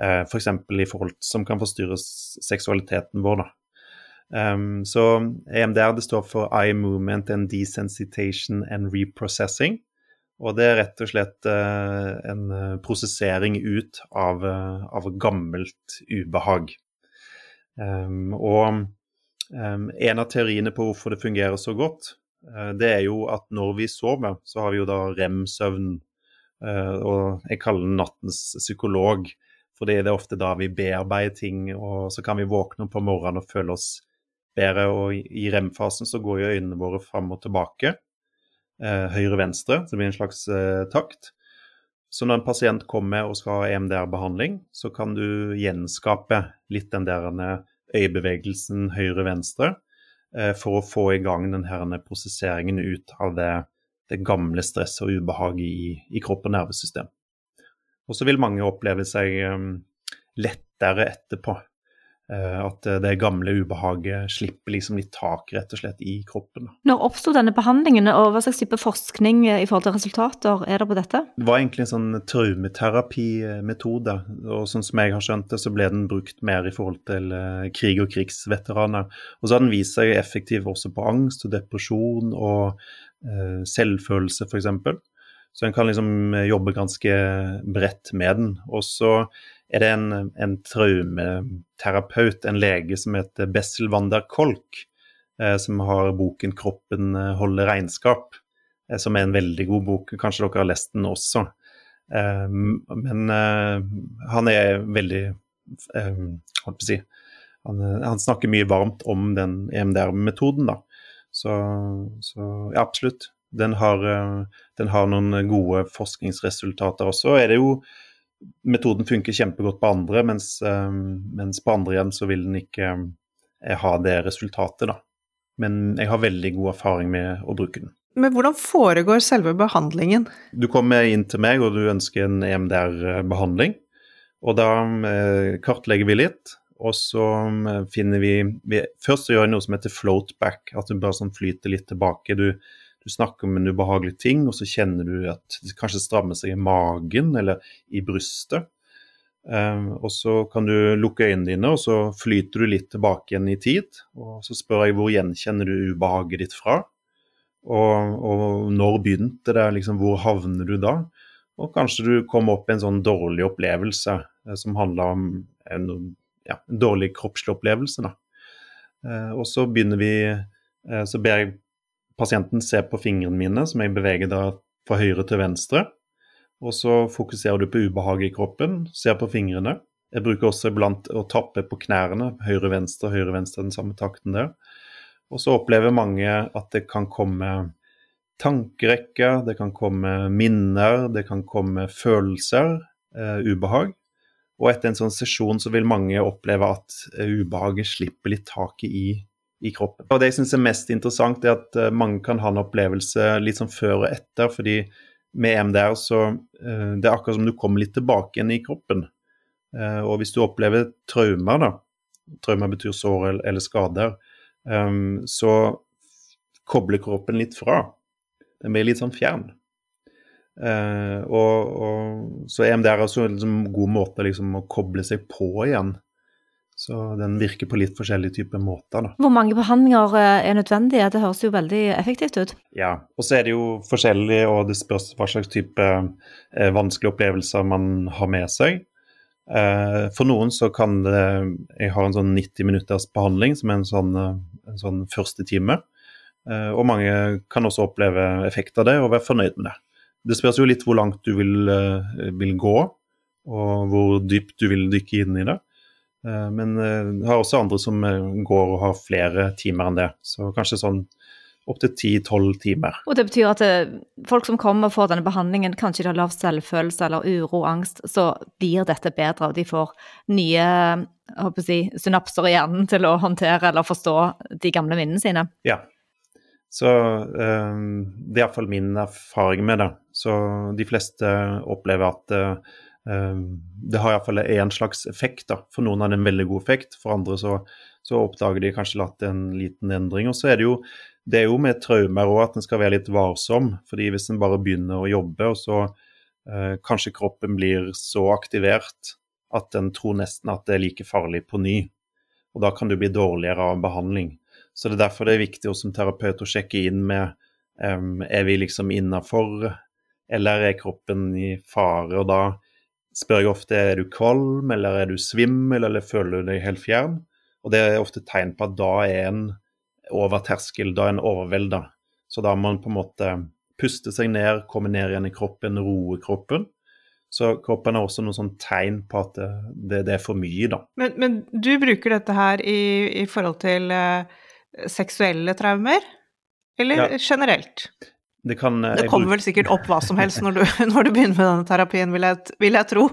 Eh, F.eks. For i forhold som kan forstyrre seksualiteten vår. da. Um, så EMDR det står for Eye Movement and Desensitation and Reprocessing. Og det er rett og slett uh, en prosessering ut av, av gammelt ubehag. Um, og um, en av teoriene på hvorfor det fungerer så godt, Eh, det er jo at når vi sover, så har vi jo da rem-søvn. Eh, og jeg kaller den nattens psykolog, fordi det er ofte da vi bearbeider ting, og så kan vi våkne på morgenen og føle oss bedre. Og i rem-fasen så går jo øynene våre fram og tilbake, eh, høyre-venstre, så det blir en slags takt. Så når en pasient kommer og skal ha EMDR-behandling, så kan du gjenskape litt den der øyebevegelsen høyre-venstre Eh, for å få i gang denne prosesseringen ut av det, det gamle stresset og ubehaget i, i, kropp og nervesystem. Og så vil mange oppleve seg um, lettere etterpå. Uh, at det gamle ubehaget slipper liksom litt tak rett og slett i kroppen. Når oppsto denne behandlingen, og hva slags type forskning i forhold til resultater er det på dette? Det var egentlig en sånn traumeterapimetode, og sånn som jeg har skjønt det, så ble den brukt mer i forhold til krig og krigsveteraner. Og så har den vist seg effektiv også på angst og depresjon og selvfølelse, f.eks. Så en kan liksom jobbe ganske bredt med den. Og så er det en, en traumeterapeut, en lege som heter Bessel van der Kolk, eh, som har boken 'Kroppen eh, holder regnskap', eh, som er en veldig god bok. Kanskje dere har lest den også. Men han er veldig Hva skal jeg si han, han, snakker mye varmt om den EMDR-metoden, da. Så, så ja, absolutt. Den har, den har, noen gode forskningsresultater også. Er det jo, metoden funker kjempegodt på andre, mens, eh, mens, på andre igjen så vil den ikke ha det resultatet, da. Men jeg har veldig god erfaring med å bruke den. Men hvordan foregår selve behandlingen? Du kommer inn til meg og du ønsker en EMDR-behandling. Og da eh, kartlegger vi litt, og så eh, finner vi, vi Først så gjør vi noe som heter float back, at du bare sånn flyter litt tilbake. Du, du snakker om en ubehagelig ting, og så kjenner du at det kanskje strammer seg i magen eller i brystet. Um, og så kan du lukke øynene dine, og så flyter du litt tilbake igjen i tid. Og så spør jeg hvor gjenkjenner du ubehaget ditt fra? Og, og når begynte det, liksom, hvor havner du da? Og kanskje du kommer opp i en sånn dårlig opplevelse eh, som handler om en, ja, en, dårlig kroppslig opplevelse. Da. Eh, og så begynner vi eh, Så ber jeg pasienten ser på fingrene mine, som jeg beveger da fra høyre til venstre. Og så fokuserer du på ubehaget i kroppen, ser på fingrene. Jeg bruker også iblant å tappe på knærne, høyre-venstre, høyre-venstre, den samme takten der. Og så opplever mange at det kan komme tankerekker, det kan komme minner, det kan komme følelser, eh, ubehag. Og etter en sånn sesjon så vil mange oppleve at eh, ubehaget slipper litt taket i, i, kroppen. Og Det jeg syns er mest interessant, er at eh, mange kan ha en opplevelse litt sånn før og etter. fordi med EMDR så eh, Det er akkurat som du kommer litt tilbake igjen i kroppen. Eh, og hvis du opplever traumer, da, traumer betyr sår eller, skader, så kobler kroppen litt fra. Den blir litt sånn fjern. Og, og, så EMDR er også en liksom, god måte liksom, å koble seg på igjen. Så den virker på litt forskjellige typer måter. Da. Hvor mange behandlinger eh, er nødvendige? Det høres jo veldig effektivt ut. Ja, og så er det jo forskjellig, og det spørs hva slags type eh, vanskelige opplevelser man har med seg. Eh, for noen så kan det Jeg har en sånn 90 minutters behandling som er en sånn en sånn første time. Eh, og mange kan også oppleve effekt av det og være fornøyd med det. Det spørs jo litt hvor langt du vil, vil gå, og hvor dypt du vil dykke inn i det. Eh, men jeg har også andre som går og har flere timer enn det. Så kanskje sånn opptil 10-12 timer. Og det betyr at folk som kommer og får denne behandlingen, kanskje de har lav selvfølelse eller uro, angst, så blir dette bedre, og de får nye si, synapser i hjernen til å håndtere eller forstå de gamle minnene sine. Ja. Så um, det er iallfall min erfaring med det. Så de fleste opplever at uh, det har iallfall en slags effekt. da. For noen har det en veldig god effekt, for andre så, så oppdager de kanskje at det er en liten endring. Og så er det jo, det er jo med traumer òg at en skal være litt varsom. fordi hvis en bare begynner å jobbe, og så eh, kanskje kroppen blir så aktivert at en tror nesten at det er like farlig på ny. Og da kan du bli dårligere av behandling. Så det er derfor det er viktig også som terapeut å sjekke inn med um, er vi liksom innafor, eller er kroppen i fare? Og da spør jeg ofte er du kvalm, eller er du svimmel, eller føler du deg helt fjern? Og det er ofte tegn på at da er en over terskel, da er en overvelda. Så da må man på en måte puste seg ned, komme ned igjen i kroppen, roe kroppen. Så kroppen har også noen sånn tegn på at det, det, er for mye, da. Men, men, du bruker dette her i, i forhold til uh, seksuelle traumer, eller ja. generelt? Det, kan, det kommer vel sikkert opp hva som helst når du, når du begynner med denne terapien, vil jeg, vil jeg, tro?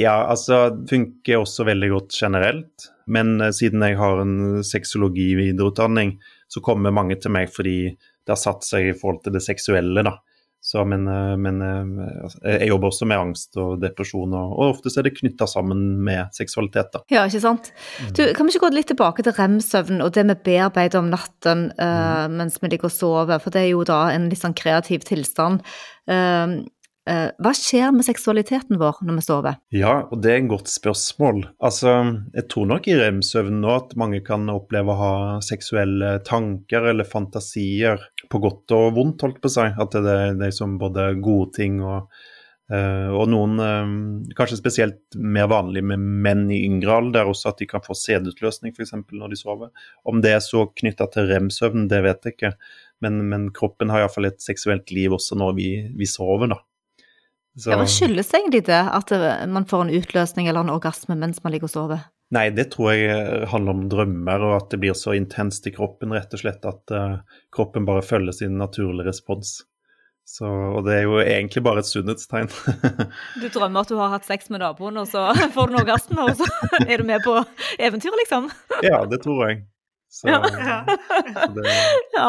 Ja, altså funker også veldig godt generelt. Men uh, siden jeg har en sexologi-videreutdanning, så kommer mange til meg fordi det har satt seg i forhold til det seksuelle, da. Så, men, eh, men, eh, altså, jeg jobber også med angst og depresjon, og, og ofte er det knytta sammen med seksualitet. Da. Ja, ikke sant. Mm. Du, kan vi ikke gå litt tilbake til rem-søvn og det vi bearbeider om natten uh, mens vi ligger og sover, for det er jo da en litt sånn kreativ tilstand. Uh, hva skjer med seksualiteten vår når vi sover? Ja, og det er et godt spørsmål. Altså, jeg tror nok i rem-søvn nå at mange kan oppleve å ha seksuelle tanker eller fantasier, på godt og vondt, holdt på seg. At det er liksom både gode ting og Uh, og noen, uh, kanskje spesielt mer vanlig med menn i yngre alder, også at de kan få sedutløsning f.eks. når de sover. Om det er så knytta til rem-søvn, det vet jeg ikke, men, men kroppen har iallfall et seksuelt liv også når vi, vi sover. da. Så... Ja, Hva skyldes egentlig det, at man får en utløsning eller en orgasme mens man ligger og sover? Nei, det tror jeg handler om drømmer, og at det blir så intenst i kroppen rett og slett at uh, kroppen bare følger sin naturlige respons. Så, og det er jo egentlig bare et sunnhetstegn. du drømmer at du har hatt sex med naboen, og så får du noe orgasme, og så er du med på eventyr, liksom? ja, det tror jeg. Så, ja. så det... ja.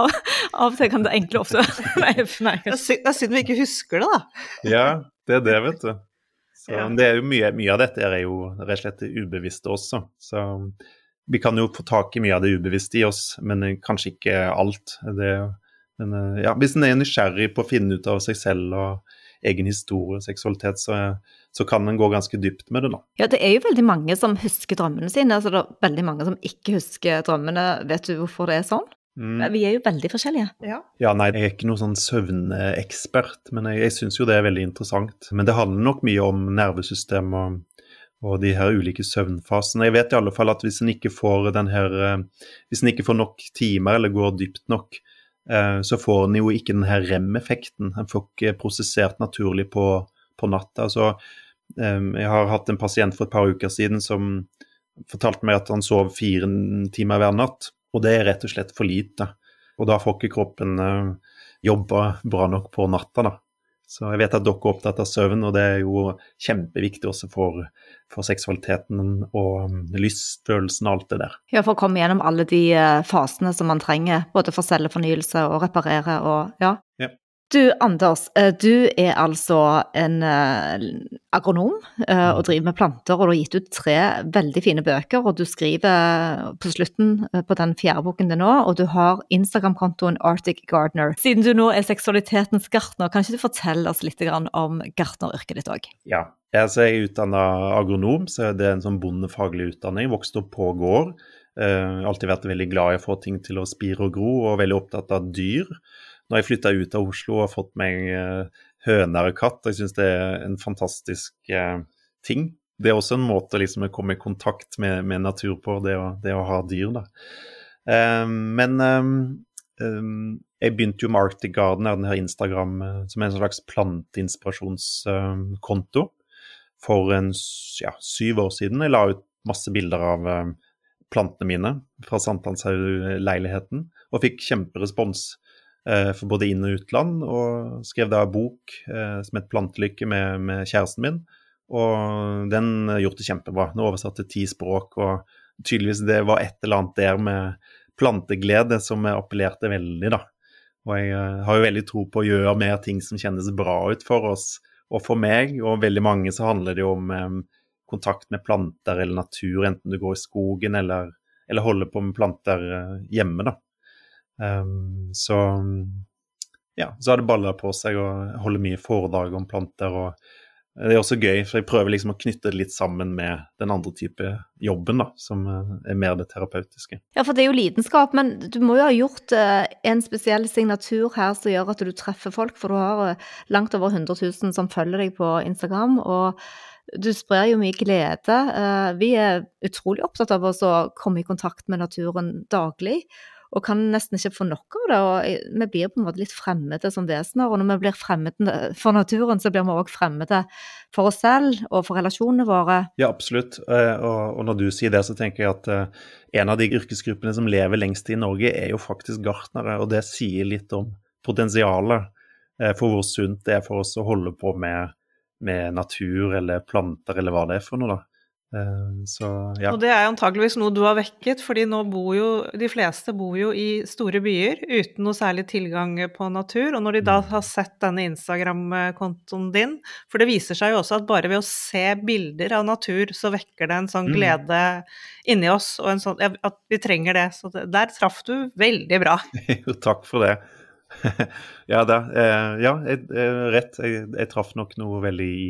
Av og til kan det egentlig ofte Nei, nei. Det er synd vi ikke husker det, da. ja, det er det, vet du. Så, ja. det er jo mye, mye, av dette er jo rett og slett det ubevisste også. Så vi kan jo få tak i mye av det ubevisste i oss, men kanskje ikke alt. Det, men ja, hvis en er nysgjerrig på å finne ut av seg selv og egen historie og seksualitet, så, så kan en gå ganske dypt med det. da. Ja, det er jo veldig mange som husker drømmene sine. altså Det er veldig mange som ikke husker drømmene. Vet du hvorfor det er sånn? Mm. Vi er jo veldig forskjellige. Ja. ja, nei, jeg er ikke noen sånn søvnekspert, men jeg, jeg syns jo det er veldig interessant. Men det handler nok mye om nervesystem og, og de her ulike søvnfasene. Jeg vet i alle fall at hvis en ikke får den her eh, Hvis en ikke får nok timer eller går dypt nok, eh, så får en jo ikke den her rem-effekten. En får ikke prosessert naturlig på, på natta. Så eh, jeg har hatt en pasient for et par uker siden som fortalte meg at han sov fire timer hver natt. Og det er rett og slett for lite. Og da får ikke kroppen jobba bra nok på natta, da. Så jeg vet at dere er opptatt av søvn, og det er jo kjempeviktig også for, for seksualiteten og um, lystfølelsen og alt det der. Ja, for å komme gjennom alle de uh, fasene som man trenger, både for cellefornyelse og reparere og ja. Du Anders, eh, du er altså en eh, agronom eh, og driver med planter, og du har gitt ut tre veldig fine bøker. Og du skriver på slutten på den fjerde boken din nå, og du har Instagram-kontoen Arctic Gardener. Siden du nå er seksualitetens gartner, kan ikke du fortelle oss litt om gartneryrket ditt òg? Ja, altså, jeg er utdanna agronom, så det er en sånn bondefaglig utdanning. Vokste opp på gård. Uh, alltid vært veldig glad i å få ting til å spire og gro, og veldig opptatt av dyr. Når jeg flytta ut av Oslo og fått meg uh, høner og katt, jeg syns det er en fantastisk uh, ting. Det er også en måte liksom, å komme i kontakt med, med natur på, det å, det å, ha dyr. da. Um, men um, jeg begynte jo med Arctic Garden, denne Instagram som er en slags planteinspirasjonskonto, for en, ja, syv år siden. Jeg la ut masse bilder av plantene mine fra Sankthanshaug-leiligheten, og fikk kjemperespons eh, for både inn- og utland. Og skrev da bok eh, som het 'Plantelykke' med, med, kjæresten min. Og den gjorde det kjempebra. Den oversatte ti språk, og tydeligvis det var et eller annet der med planteglede som appellerte veldig, da. Og jeg uh, har jo veldig tro på å gjøre mer ting som kjennes bra ut for oss og for meg. Og veldig mange så handler det jo om kontakt med planter eller natur, enten du går i skogen eller, eller holder på med planter hjemme, da. Um, så ja, så har det balla på seg å holde mye foredrag om planter. og Det er også gøy, for jeg prøver liksom å knytte det litt sammen med den andre type jobben, da, som eh, er mer det terapeutiske. Ja, for det er jo lidenskap, men du må jo ha gjort uh, en spesiell signatur her som gjør at du treffer folk, for du har langt over 100 000 som følger deg på Instagram. og du sprer jo mye glede. Vi er utrolig opptatt av å komme i kontakt med naturen daglig og kan nesten ikke få nok av det. og Vi blir på en måte litt fremmede som vesener, og når vi blir fremmede for naturen, så blir vi òg fremmede for oss selv og for relasjonene våre. Ja, absolutt. Eh, og når du sier det, så tenker jeg at eh, en av de yrkesgruppene som lever lengst i Norge, er jo faktisk gartnere, og det sier litt om potensialet eh, for hvor sunt det er for oss å holde på med, med natur eller planter eller hva det er for noe. da. Eh, så, ja. Og det er antageligvis noe du har vekket, fordi nå bor jo de fleste bor jo i store byer uten noe særlig tilgang på natur. Og når de da mm. har sett denne Instagram-kontoen din, for det viser seg jo også at bare ved å se bilder av natur, så vekker det en sånn mm. glede mm. inni oss, og en sånn, at vi trenger det. Så det, der traff du veldig bra. Jo, takk for det. ja, da, eh, ja jeg, rett. Jeg, jeg traff nok noe veldig i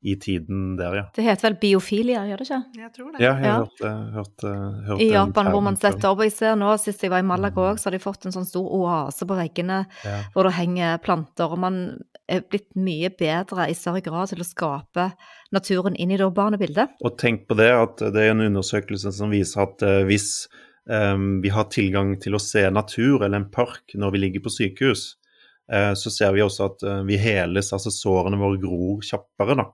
i tiden der, ja. Det heter vel biofilia, gjør det ikke? Jeg tror det. Ja, jeg har hørt, hørt, hørt I Japan, hvor man setter opp. Jeg ser nå, Sist jeg var i Malaga òg, mm. så har de fått en sånn stor oase på veggene ja. hvor det henger planter. Og man er blitt mye bedre i større grad til å skape naturen inn i det urbane bildet. Og tenk på det, at det er en undersøkelse som viser at uh, hvis um, vi har tilgang til å se natur eller en park når vi ligger på sykehus, Eh, så ser vi også at eh, vi heles, altså sårene våre gror kjappere. da.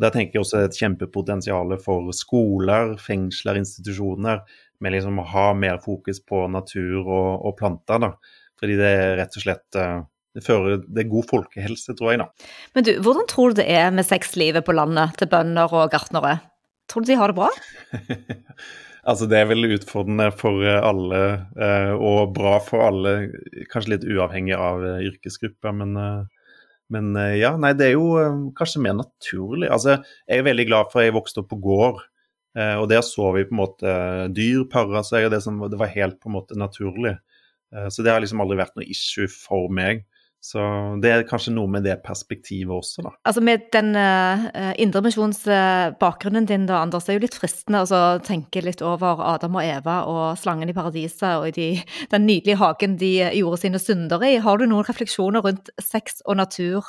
Der tenker jeg også et kjempepotensial for skoler, fengsler, institusjoner, med liksom å ha mer fokus på natur og, og planter. da. Fordi det er rett og slett eh, det fører det er god folkehelse, tror jeg, da. Men du, hvordan tror du det er med sexlivet på landet til bønder og gartnere? Tror du de har det bra? altså, det er vel utfordrende for alle, eh, og bra for alle, kanskje litt uavhengig av yrkesgrupper, men men ja, nei, det er jo kanskje mer naturlig. Altså, jeg er veldig glad for at jeg vokste opp på gård. Og der så vi på en måte dyr pare seg, og det, som, det var helt på en måte naturlig. Så det har liksom aldri vært noe issue for meg. Så det er kanskje noe med det perspektivet også, da. Altså Med den uh, indremisjonsbakgrunnen din, da, Anders, det er jo litt fristende å tenke litt over Adam og Eva og slangen i paradiset og de, den nydelige hagen de gjorde sine synder i. Har du noen refleksjoner rundt sex og natur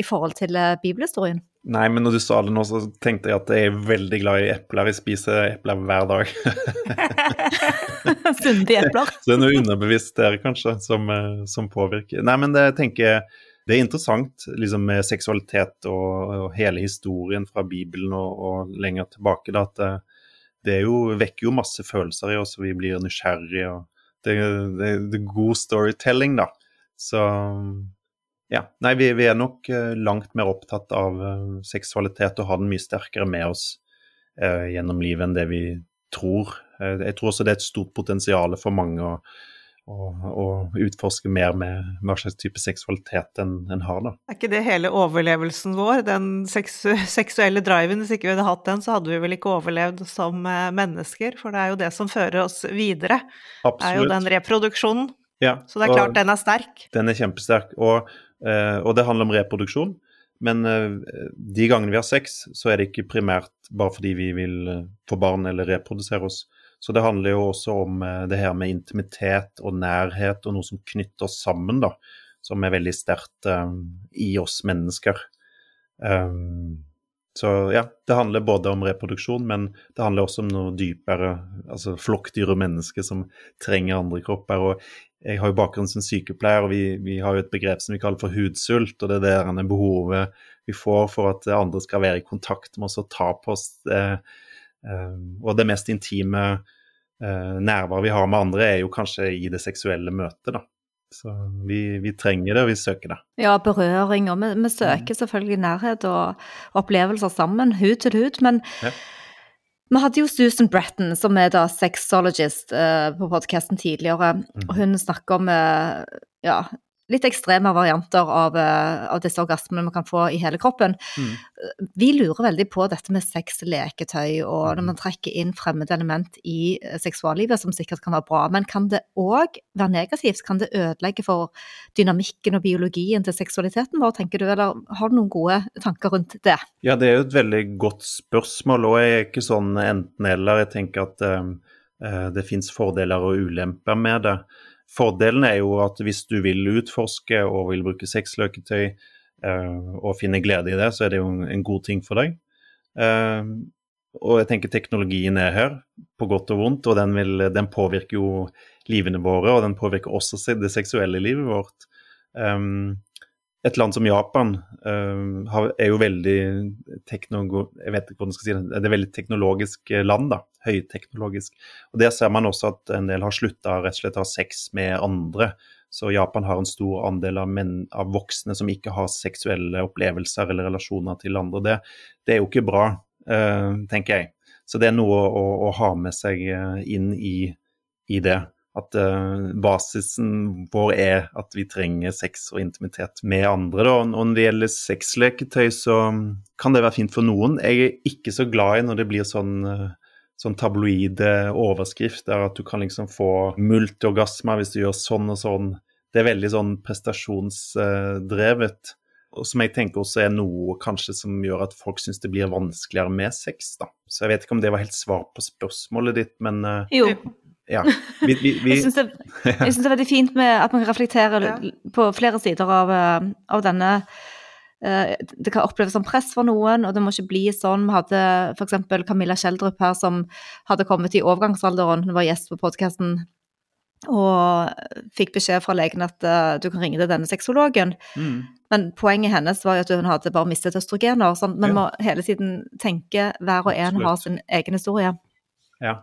i forhold til uh, bibelhistorien? Nei, men når du sa det nå, så tenkte jeg at jeg er veldig glad i epler. Jeg spiser epler hver dag. Sundige epler. så det er noe underbevisst der, kanskje, som, eh, som påvirker. Nei, men det tenker jeg det er interessant liksom med seksualitet og, og hele historien fra Bibelen og, og lenger tilbake. Da, at det, det jo, vekker jo masse følelser i oss, og vi blir nysgjerrige. og det, det, det er god storytelling, da. Så ja. Nei, vi, vi, er nok uh, langt mer opptatt av uh, seksualitet og har den mye sterkere med oss eh, gjennom livet enn det vi tror. jeg tror også det er et stort potensial for mange å, å, å utforske mer med hva slags type seksualitet en, en, har. da. Er ikke det hele overlevelsen vår, den seksu seksuelle driven? Hvis ikke vi hadde hatt den, så hadde vi vel ikke overlevd som mennesker, for det er jo det som fører oss videre. Absolutt. Det er jo den reproduksjonen. Ja, så det er klart den er sterk. Den er kjempesterk. og og det handler om reproduksjon. Men uh, de gangene vi har sex, så er det ikke primært bare fordi vi vil uh, få barn eller reprodusere oss. Så det handler jo også om det her med intimitet og nærhet og noe som knytter oss sammen, da. Som er veldig sterkt i oss mennesker. Um, så ja, det handler både om reproduksjon, men det handler også om noe dypere, altså flokkdyr og mennesker som trenger andre kropper. Og jeg har jo bakgrunn som sykepleier, og vi, vi, har jo et begrep som vi kaller for hudsult. og Det er det behovet vi får for at andre skal være i kontakt med oss og ta på oss. Eh, eh, og det mest intime eh, nærværet vi har med andre, er jo kanskje i det seksuelle møtet, da. Så vi, vi trenger det, og vi søker det. Ja, berøring. Og vi, vi søker selvfølgelig nærhet og, og, opplevelser sammen, hud til hud. Men ja. Vi hadde jo Susan Bretton, som er da sexologist, uh, på podkasten tidligere. Mm. Hun snakker om uh, ja, litt ekstreme varianter av, uh, av, disse orgasmene man kan få i hele kroppen. Mm. Vi lurer veldig på dette med sexleketøy, og når mm. man trekker inn fremmede element i seksuallivet, som sikkert kan være bra. Men kan det òg være negativt? Kan det ødelegge for dynamikken og biologien til seksualiteten vår, tenker du? Eller har du noen gode tanker rundt det? Ja, det er jo et veldig godt spørsmål, og jeg er ikke sånn enten-eller. Jeg tenker at um, det finnes fordeler og ulemper med det. Fordelen er jo at hvis du vil utforske og vil bruke sexløketøy uh, og finne glede i det, så er det jo en god ting for deg. Uh, og jeg tenker teknologien er her, på godt og vondt, og den, vil, den påvirker jo livene våre, og den påvirker også det seksuelle livet vårt. Um, et land som Japan uh, er jo veldig jeg vet ikke hvordan skal si det, det er veldig teknologisk land. da, Høyteknologisk. Og Der ser man også at en del har slutta rett og slett å ha sex med andre. Så Japan har en stor andel av, menn, av voksne som ikke har seksuelle opplevelser eller relasjoner til andre. Det, det er jo ikke bra, uh, tenker jeg. Så det er noe å, å ha med seg inn i, i det at uh, basisen vår er at vi trenger sex og intimitet med andre. Da. Og når det gjelder sexleketøy, så kan det være fint for noen. Jeg er ikke så glad i når det blir sånn, uh, sånn tabloide overskrifter, at du kan liksom få multiorgasmer hvis du gjør sånn og sånn. Det er veldig sånn prestasjonsdrevet. Og som jeg tenker også er noe kanskje som gjør at folk syns det blir vanskeligere med sex. da. Så jeg vet ikke om det var helt svar på spørsmålet ditt, men uh, Jo, ja. Vi, vi, vi... Jeg syns det, det, er veldig fint med at man reflekterer ja. på flere sider av, eh, av denne eh, det kan oppleves som press for noen, og det må ikke bli sånn. Vi hadde f.eks. Camilla Kjeldrup her som hadde kommet i overgangsalderen, hun var gjest på podkasten og fikk beskjed fra legen at uh, du kan ringe til denne sexologen. Mm. Men poenget hennes var jo at hun hadde bare mistet østrogener. Sånn, men Ja. må hele tiden tenke hver og en har sin egen historie. Ja,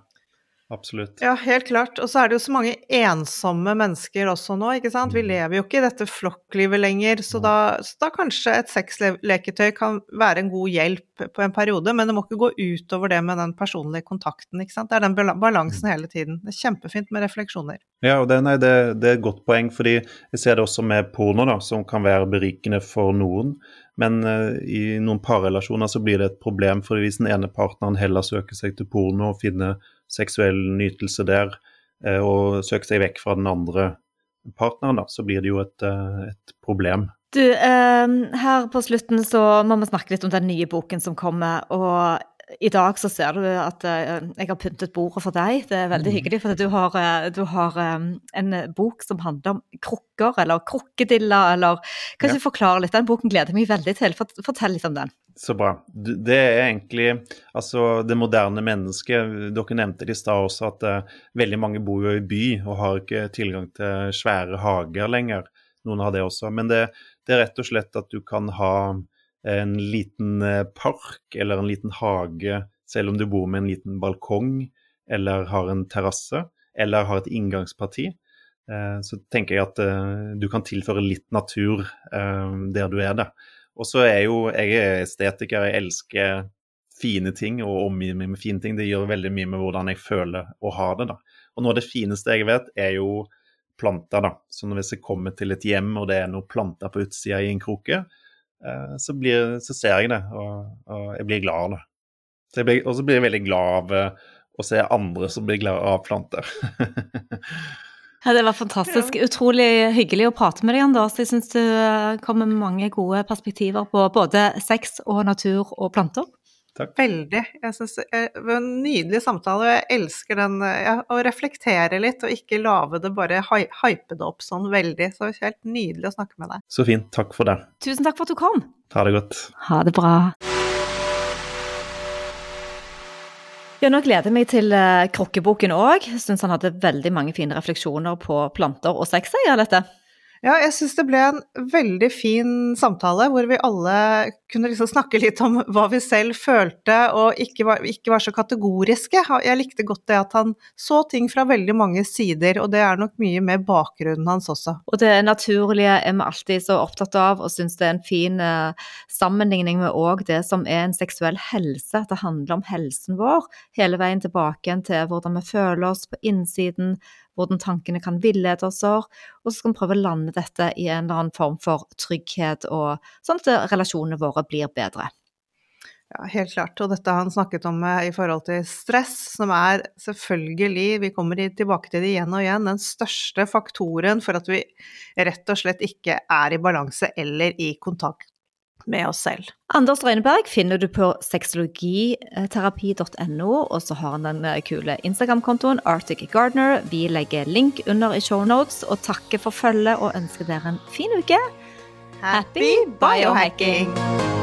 absolutt. Ja, helt klart. Og så er det jo så mange ensomme mennesker også nå, ikke sant. Vi Mm. lever jo ikke i dette flokklivet lenger, så da, så da kanskje et sexleketøy kan være en god hjelp på en periode, men det må ikke gå utover det med den personlige kontakten, ikke sant. Det er den balansen hele tiden. Det er kjempefint med refleksjoner. Ja, og det, nei, det, det er et godt poeng, fordi jeg ser det også med porno, da, som kan være berikende for noen. Men uh, i noen parrelasjoner så blir det et problem, for hvis den ene partneren heller søker seg til porno og finner seksuell nytelse der, eh, og søker seg vekk fra den andre partneren, da, så blir det jo et, eh, et problem. Du, eh, her på slutten så må vi snakke litt om den nye boken som kommer. Og i dag så ser du at eh, jeg har pyntet bordet for deg. Det er veldig Mhm. hyggelig, for du har, du har en bok som handler om krukker, eller krokkediller, eller Kan Ja. du forklare litt? Den boken gleder jeg meg veldig til. Fortell litt om den. Så bra. Det er egentlig altså det moderne mennesket. Dere nevnte det i stad også at uh, veldig mange bor jo i by og har ikke tilgang til svære hager lenger. Noen har det også. Men det, det er rett og slett at du kan ha en liten eh, park eller en liten hage, selv om du bor med en liten balkong eller har en terrasse eller har et inngangsparti. Uh, Så tenker jeg at uh, du kan tilføre litt natur der du er det. Og så er jo jeg er estetiker, jeg elsker fine ting og omgir meg med fine ting. Det gjør veldig mye med hvordan jeg føler å ha det. da. Og noe av det fineste jeg vet, er jo planter. da. Så hvis jeg kommer til et hjem og det er noen planter på utsida i en kroke, eh, så, blir, så ser jeg det, og, og jeg blir glad av det. Så blir- Og så blir jeg veldig glad av eh, å se andre som blir glad av planter. Ja, det var fantastisk. Utrolig hyggelig å prate med deg, Anders. Jeg syns du eh, kommer med mange gode perspektiver på både sex og natur og planter. Takk. Veldig. Jeg synes det var en nydelig samtale, og jeg elsker den eh, ja, å reflektere litt, og ikke lage det bare hype det opp sånn veldig. Så det var helt nydelig å snakke med deg. Så fint. Takk for det. Tusen takk for at du kom. Ha det godt. Ha det bra. Ja, nå gleder jeg meg til Krokkeboken Krukkeboken òg. Syns han hadde veldig mange fine refleksjoner på planter og sex. Jeg, dette. Ja, jeg syns det ble en veldig fin samtale, hvor vi alle kunne liksom snakke litt om hva vi selv følte, og ikke var, ikke var så kategoriske. Jeg likte godt det at han så ting fra veldig mange sider, og det er nok mye med bakgrunnen hans også. Og det naturlige er vi alltid så opptatt av, og syns det er en fin eh, sammenligning med òg det som er en seksuell helse. At det handler om helsen vår hele veien tilbake til hvordan vi føler oss på innsiden, hvordan tankene kan villede oss, og så skal vi prøve å lande dette i en eller annen form for trygghet, og sånn at relasjonene våre blir bedre. Ja, helt klart. Og dette har han snakket om eh, i forhold til stress, som er selvfølgelig, vi kommer tilbake til det igjen og igjen, den største faktoren for at vi rett og slett ikke er i balanse eller i kontakt med oss selv. Anders Røyneberg finner du på sexologiterapi.no, og så har han den eh, kule Instagram-kontoen Arctic Gardener. Vi legger link under i shownotes, og takker for følget og ønsker dere en fin uke. Happy biohacking!